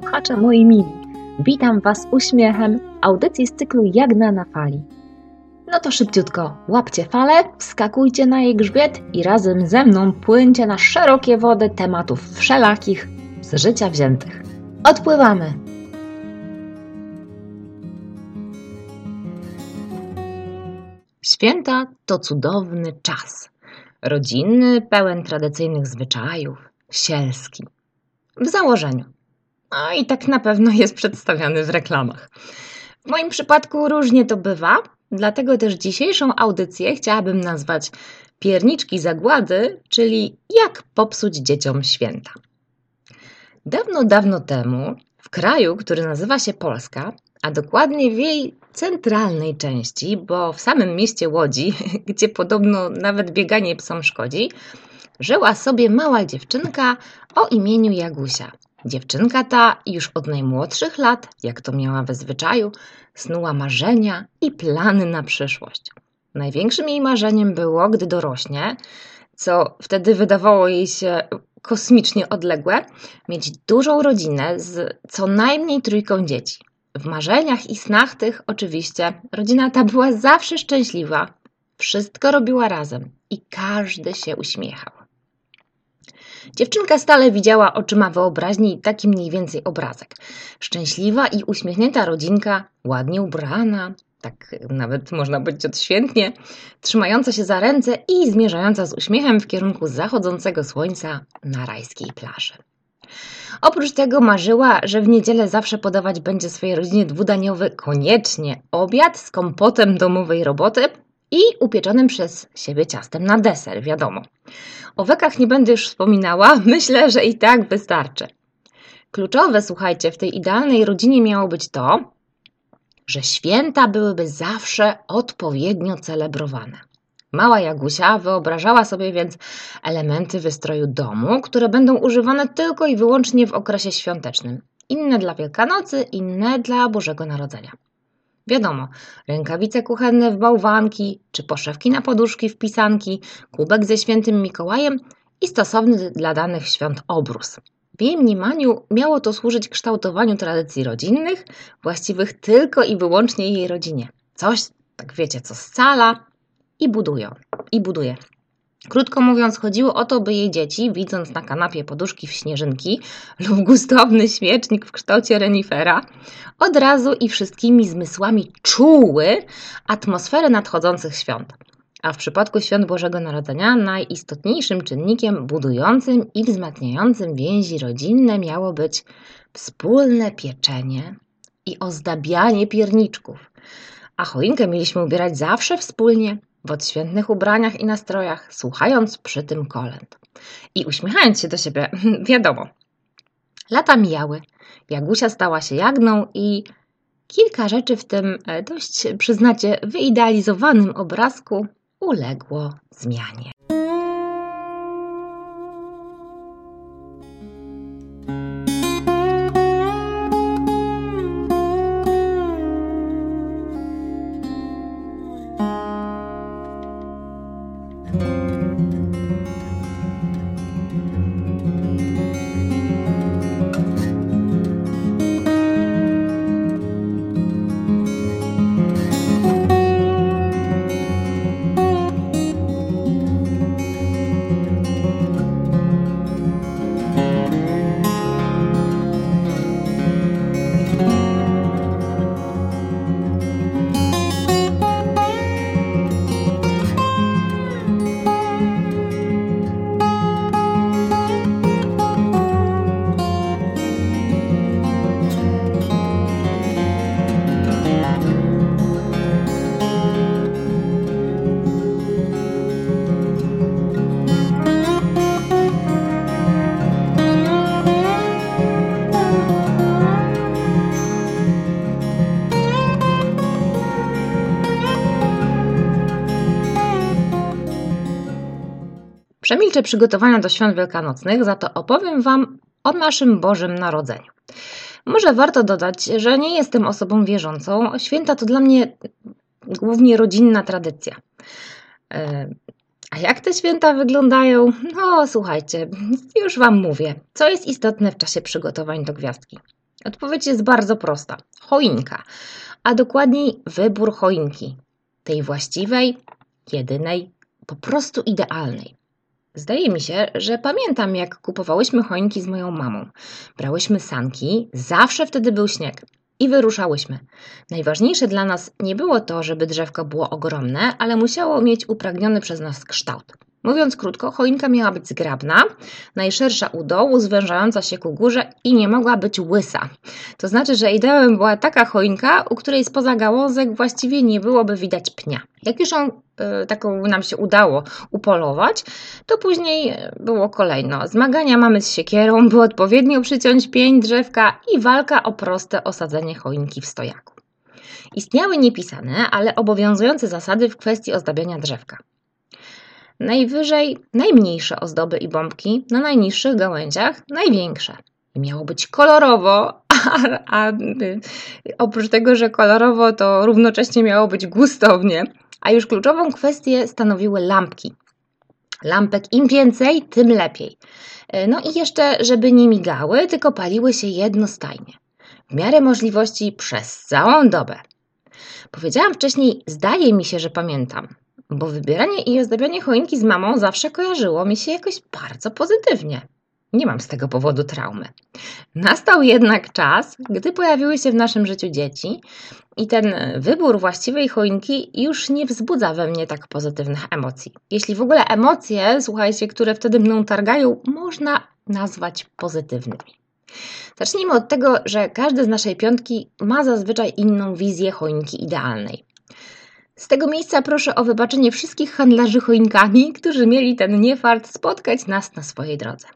słuchacze moi mili. Witam Was uśmiechem audycji z cyklu Jagna na fali. No to szybciutko, łapcie falę, wskakujcie na jej grzbiet i razem ze mną płyńcie na szerokie wody tematów wszelakich z życia wziętych. Odpływamy! Święta to cudowny czas. Rodzinny, pełen tradycyjnych zwyczajów, sielski. W założeniu. A i tak na pewno jest przedstawiany w reklamach. W moim przypadku różnie to bywa, dlatego też dzisiejszą audycję chciałabym nazwać Pierniczki Zagłady, czyli jak popsuć dzieciom święta. Dawno, dawno temu w kraju, który nazywa się Polska, a dokładnie w jej centralnej części, bo w samym mieście Łodzi, gdzie podobno nawet bieganie psom szkodzi, żyła sobie mała dziewczynka o imieniu Jagusia. Dziewczynka ta już od najmłodszych lat, jak to miała we zwyczaju, snuła marzenia i plany na przyszłość. Największym jej marzeniem było, gdy dorośnie, co wtedy wydawało jej się kosmicznie odległe, mieć dużą rodzinę z co najmniej trójką dzieci. W marzeniach i snach tych oczywiście rodzina ta była zawsze szczęśliwa, wszystko robiła razem i każdy się uśmiechał. Dziewczynka stale widziała oczyma wyobraźni taki mniej więcej obrazek. Szczęśliwa i uśmiechnięta rodzinka, ładnie ubrana, tak nawet można powiedzieć odświętnie, trzymająca się za ręce i zmierzająca z uśmiechem w kierunku zachodzącego słońca na rajskiej plaży. Oprócz tego marzyła, że w niedzielę zawsze podawać będzie swojej rodzinie dwudaniowy koniecznie obiad z kompotem domowej roboty i upieczonym przez siebie ciastem na deser, wiadomo. O wekach nie będę już wspominała, myślę, że i tak wystarczy. Kluczowe, słuchajcie, w tej idealnej rodzinie miało być to, że święta byłyby zawsze odpowiednio celebrowane. Mała Jagusia wyobrażała sobie więc elementy wystroju domu, które będą używane tylko i wyłącznie w okresie świątecznym. Inne dla Wielkanocy, inne dla Bożego Narodzenia. Wiadomo, rękawice kuchenne w bałwanki, czy poszewki na poduszki w pisanki, kubek ze świętym Mikołajem i stosowny dla danych świąt obrus. W jej mniemaniu miało to służyć kształtowaniu tradycji rodzinnych, właściwych tylko i wyłącznie jej rodzinie. Coś, tak wiecie, co scala i budują, i buduje. Krótko mówiąc, chodziło o to, by jej dzieci, widząc na kanapie poduszki w śnieżynki lub gustowny śmiecznik w kształcie renifera, od razu i wszystkimi zmysłami czuły atmosferę nadchodzących świąt. A w przypadku świąt Bożego Narodzenia najistotniejszym czynnikiem budującym i wzmacniającym więzi rodzinne miało być wspólne pieczenie i ozdabianie pierniczków. A choinkę mieliśmy ubierać zawsze wspólnie, w odświętnych ubraniach i nastrojach, słuchając przy tym kolęd i uśmiechając się do siebie, wiadomo. Lata mijały, Jagusia stała się jagną i kilka rzeczy w tym e, dość, przyznacie, wyidealizowanym obrazku uległo zmianie. Przemilczę przygotowania do świąt wielkanocnych, za to opowiem Wam o naszym Bożym Narodzeniu. Może warto dodać, że nie jestem osobą wierzącą. Święta to dla mnie głównie rodzinna tradycja. E, a jak te święta wyglądają? No, słuchajcie, już Wam mówię, co jest istotne w czasie przygotowań do gwiazdki. Odpowiedź jest bardzo prosta. Choinka, a dokładniej wybór choinki. Tej właściwej, jedynej, po prostu idealnej. Zdaje mi się, że pamiętam, jak kupowałyśmy choinki z moją mamą. Brałyśmy sanki, zawsze wtedy był śnieg i wyruszałyśmy. Najważniejsze dla nas nie było to, żeby drzewko było ogromne, ale musiało mieć upragniony przez nas kształt. Mówiąc krótko, choinka miała być zgrabna, najszersza u dołu, zwężająca się ku górze i nie mogła być łysa. To znaczy, że ideałem była taka choinka, u której spoza gałązek właściwie nie byłoby widać pnia. Jak już ją y, taką nam się udało upolować, to później było kolejno. Zmagania mamy z siekierą, by odpowiednio przyciąć pień drzewka i walka o proste osadzenie choinki w stojaku. Istniały niepisane, ale obowiązujące zasady w kwestii ozdabiania drzewka. Najwyżej najmniejsze ozdoby i bombki, na najniższych gałęziach największe. Miało być kolorowo, a, a oprócz tego, że kolorowo, to równocześnie miało być gustownie. A już kluczową kwestię stanowiły lampki. Lampek im więcej, tym lepiej. No i jeszcze, żeby nie migały, tylko paliły się jednostajnie. W miarę możliwości przez całą dobę. Powiedziałam wcześniej, zdaje mi się, że pamiętam bo wybieranie i ozdabianie choinki z mamą zawsze kojarzyło mi się jakoś bardzo pozytywnie. Nie mam z tego powodu traumy. Nastał jednak czas, gdy pojawiły się w naszym życiu dzieci i ten wybór właściwej choinki już nie wzbudza we mnie tak pozytywnych emocji. Jeśli w ogóle emocje, słuchajcie, które wtedy mną targają, można nazwać pozytywnymi. Zacznijmy od tego, że każdy z naszej piątki ma zazwyczaj inną wizję choinki idealnej. Z tego miejsca proszę o wybaczenie wszystkich handlarzy choinkami, którzy mieli ten niefart spotkać nas na swojej drodze.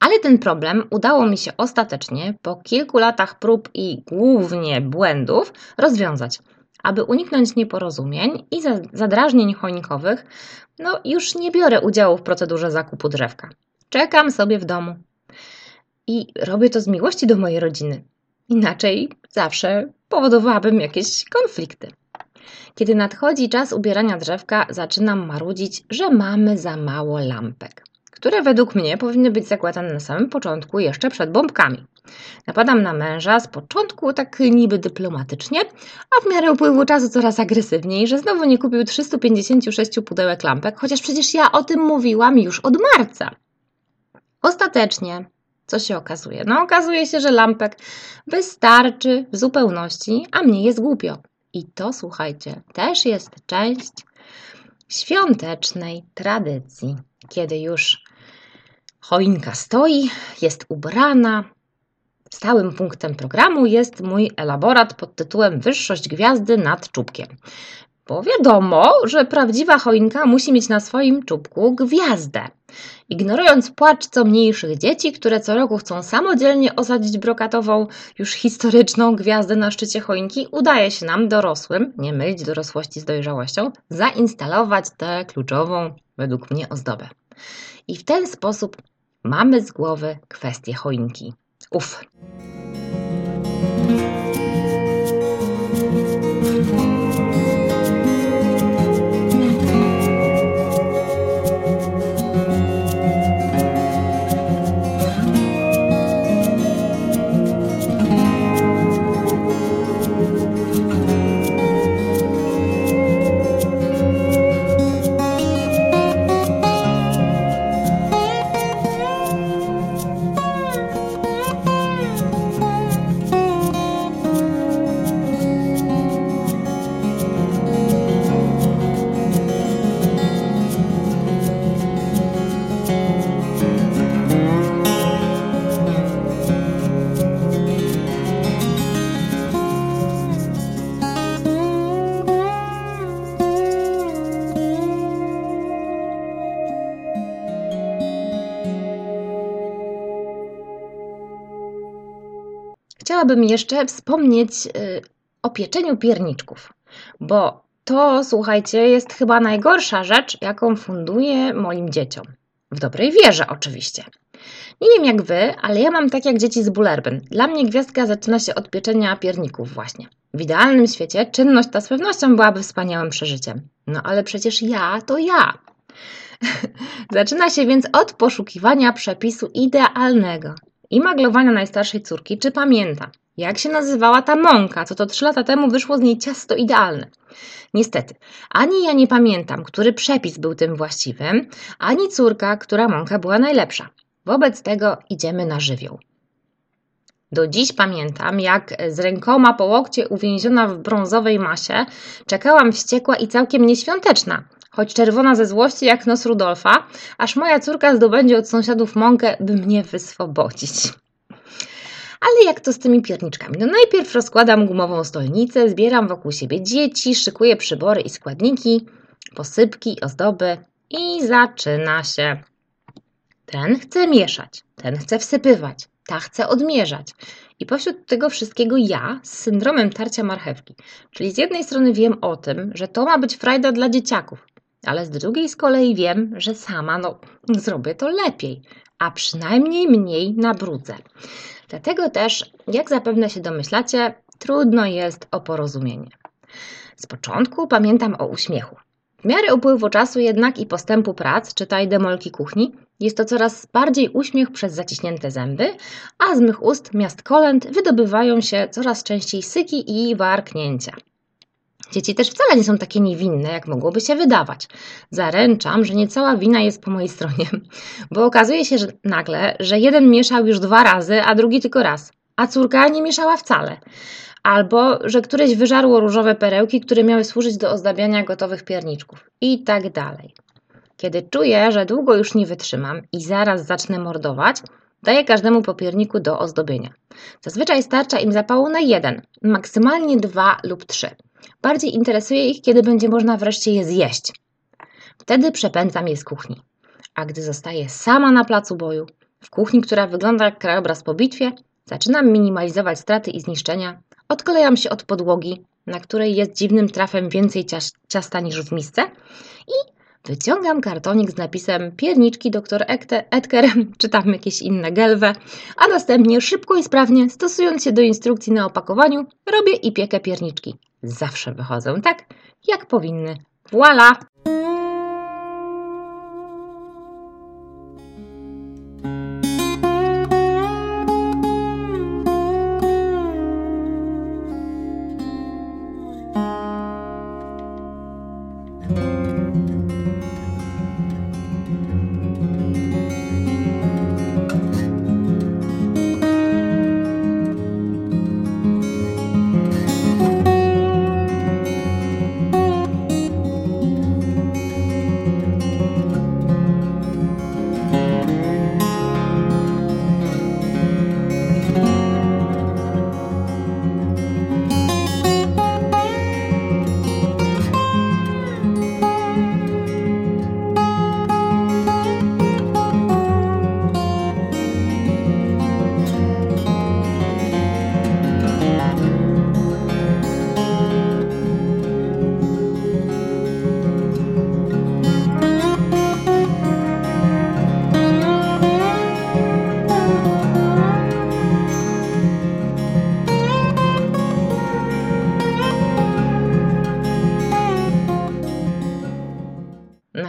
Ale ten problem udało mi się ostatecznie po kilku latach prób i głównie błędów rozwiązać. Aby uniknąć nieporozumień i zadrażnień choinkowych, no już nie biorę udziału w procedurze zakupu drzewka. Czekam sobie w domu. I robię to z miłości do mojej rodziny. Inaczej zawsze powodowałabym jakieś konflikty. Kiedy nadchodzi czas ubierania drzewka, zaczynam marudzić, że mamy za mało lampek, które według mnie powinny być zakładane na samym początku, jeszcze przed bombkami. Napadam na męża z początku tak niby dyplomatycznie, a w miarę upływu czasu coraz agresywniej, że znowu nie kupił 356 pudełek lampek, chociaż przecież ja o tym mówiłam już od marca. Ostatecznie, co się okazuje? No, okazuje się, że lampek wystarczy w zupełności, a mnie jest głupio. I to, słuchajcie, też jest część świątecznej tradycji, kiedy już choinka stoi, jest ubrana. Stałym punktem programu jest mój elaborat pod tytułem Wyższość gwiazdy nad czubkiem. Bo wiadomo, że prawdziwa choinka musi mieć na swoim czubku gwiazdę. Ignorując płacz co mniejszych dzieci, które co roku chcą samodzielnie osadzić brokatową, już historyczną gwiazdę na szczycie choinki, udaje się nam dorosłym, nie mylić dorosłości z dojrzałością, zainstalować tę kluczową, według mnie, ozdobę. I w ten sposób mamy z głowy kwestię choinki. Uf. Chciałabym jeszcze wspomnieć y, o pieczeniu pierniczków, bo to, słuchajcie, jest chyba najgorsza rzecz, jaką funduję moim dzieciom. W dobrej wierze, oczywiście. Nie wiem jak wy, ale ja mam tak jak dzieci z Bullerbyn. Dla mnie gwiazdka zaczyna się od pieczenia pierników właśnie. W idealnym świecie czynność ta z pewnością byłaby wspaniałym przeżyciem. No ale przecież ja to ja. Zaczyna się więc od poszukiwania przepisu idealnego. I maglowania najstarszej córki, czy pamięta, jak się nazywała ta mąka, co to trzy lata temu wyszło z niej ciasto idealne. Niestety, ani ja nie pamiętam, który przepis był tym właściwym, ani córka, która mąka była najlepsza. Wobec tego idziemy na żywioł. Do dziś pamiętam, jak z rękoma po łokcie uwięziona w brązowej masie czekałam wściekła i całkiem nieświąteczna, choć czerwona ze złości jak nos Rudolfa, aż moja córka zdobędzie od sąsiadów mąkę, by mnie wyswobodzić. Ale jak to z tymi pierniczkami? No najpierw rozkładam gumową stolnicę, zbieram wokół siebie dzieci, szykuję przybory i składniki, posypki, ozdoby i zaczyna się. Ten chce mieszać, ten chce wsypywać, ta chce odmierzać. I pośród tego wszystkiego ja z syndromem tarcia marchewki. Czyli z jednej strony wiem o tym, że to ma być frajda dla dzieciaków, ale z drugiej z kolei wiem, że sama no, zrobię to lepiej, a przynajmniej mniej nabrudzę. Dlatego też, jak zapewne się domyślacie, trudno jest o porozumienie. Z początku pamiętam o uśmiechu. W miarę upływu czasu jednak i postępu prac, czytaj demolki kuchni, jest to coraz bardziej uśmiech przez zaciśnięte zęby, a z mych ust miast kolęd wydobywają się coraz częściej syki i warknięcia. Dzieci też wcale nie są takie niewinne, jak mogłoby się wydawać. Zaręczam, że nie cała wina jest po mojej stronie, bo okazuje się że nagle, że jeden mieszał już dwa razy, a drugi tylko raz, a córka nie mieszała wcale. Albo, że któreś wyżarło różowe perełki, które miały służyć do ozdabiania gotowych pierniczków. I tak dalej. Kiedy czuję, że długo już nie wytrzymam i zaraz zacznę mordować, daję każdemu po pierniku do ozdobienia. Zazwyczaj starcza im zapału na jeden, maksymalnie dwa lub trzy. Bardziej interesuje ich, kiedy będzie można wreszcie je zjeść. Wtedy przepędzam je z kuchni. A gdy zostaję sama na placu boju, w kuchni, która wygląda jak krajobraz po bitwie, zaczynam minimalizować straty i zniszczenia, odklejam się od podłogi, na której jest dziwnym trafem więcej ciasta niż w misce i wyciągam kartonik z napisem pierniczki dr Edker, czy tam jakieś inne gelwe, a następnie szybko i sprawnie, stosując się do instrukcji na opakowaniu, robię i piekę pierniczki zawsze wychodzą tak, jak powinny. Voila!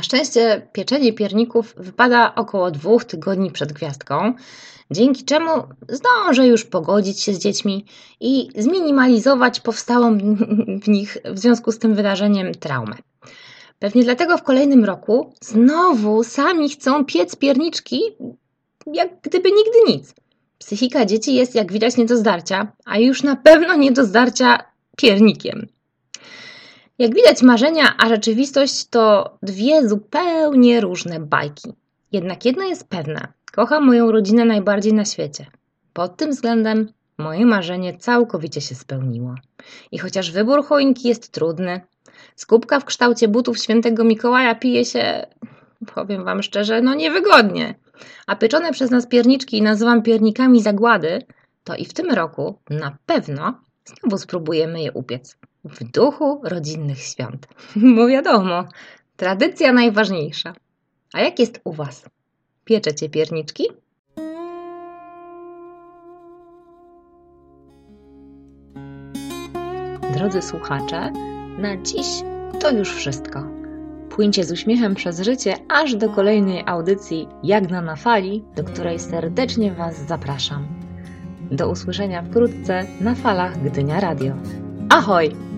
Szczęście pieczenie pierników wypada około dwóch tygodni przed gwiazdką, dzięki czemu zdążę już pogodzić się z dziećmi i zminimalizować powstałą w nich w związku z tym wydarzeniem traumę. Pewnie dlatego w kolejnym roku znowu sami chcą piec pierniczki, jak gdyby nigdy nic. Psychika dzieci jest, jak widać, nie do zdarcia, a już na pewno nie do zdarcia piernikiem. Jak widać, marzenia a rzeczywistość to dwie zupełnie różne bajki. Jednak jedno jest pewne: kocham moją rodzinę najbardziej na świecie. Pod tym względem moje marzenie całkowicie się spełniło. I chociaż wybór choinki jest trudny, skupka w kształcie butów świętego Mikołaja pije się, powiem Wam szczerze, no niewygodnie. A pieczone przez nas pierniczki nazywam piernikami zagłady, to i w tym roku na pewno znowu spróbujemy je upiec w duchu rodzinnych świąt. Bo wiadomo, tradycja najważniejsza. A jak jest u Was? Pieczecie pierniczki? Drodzy słuchacze, na dziś to już wszystko. Płyńcie z uśmiechem przez życie, aż do kolejnej audycji Jagna na fali, do której serdecznie Was zapraszam. Do usłyszenia wkrótce na falach Gdynia Radio. Ahoj!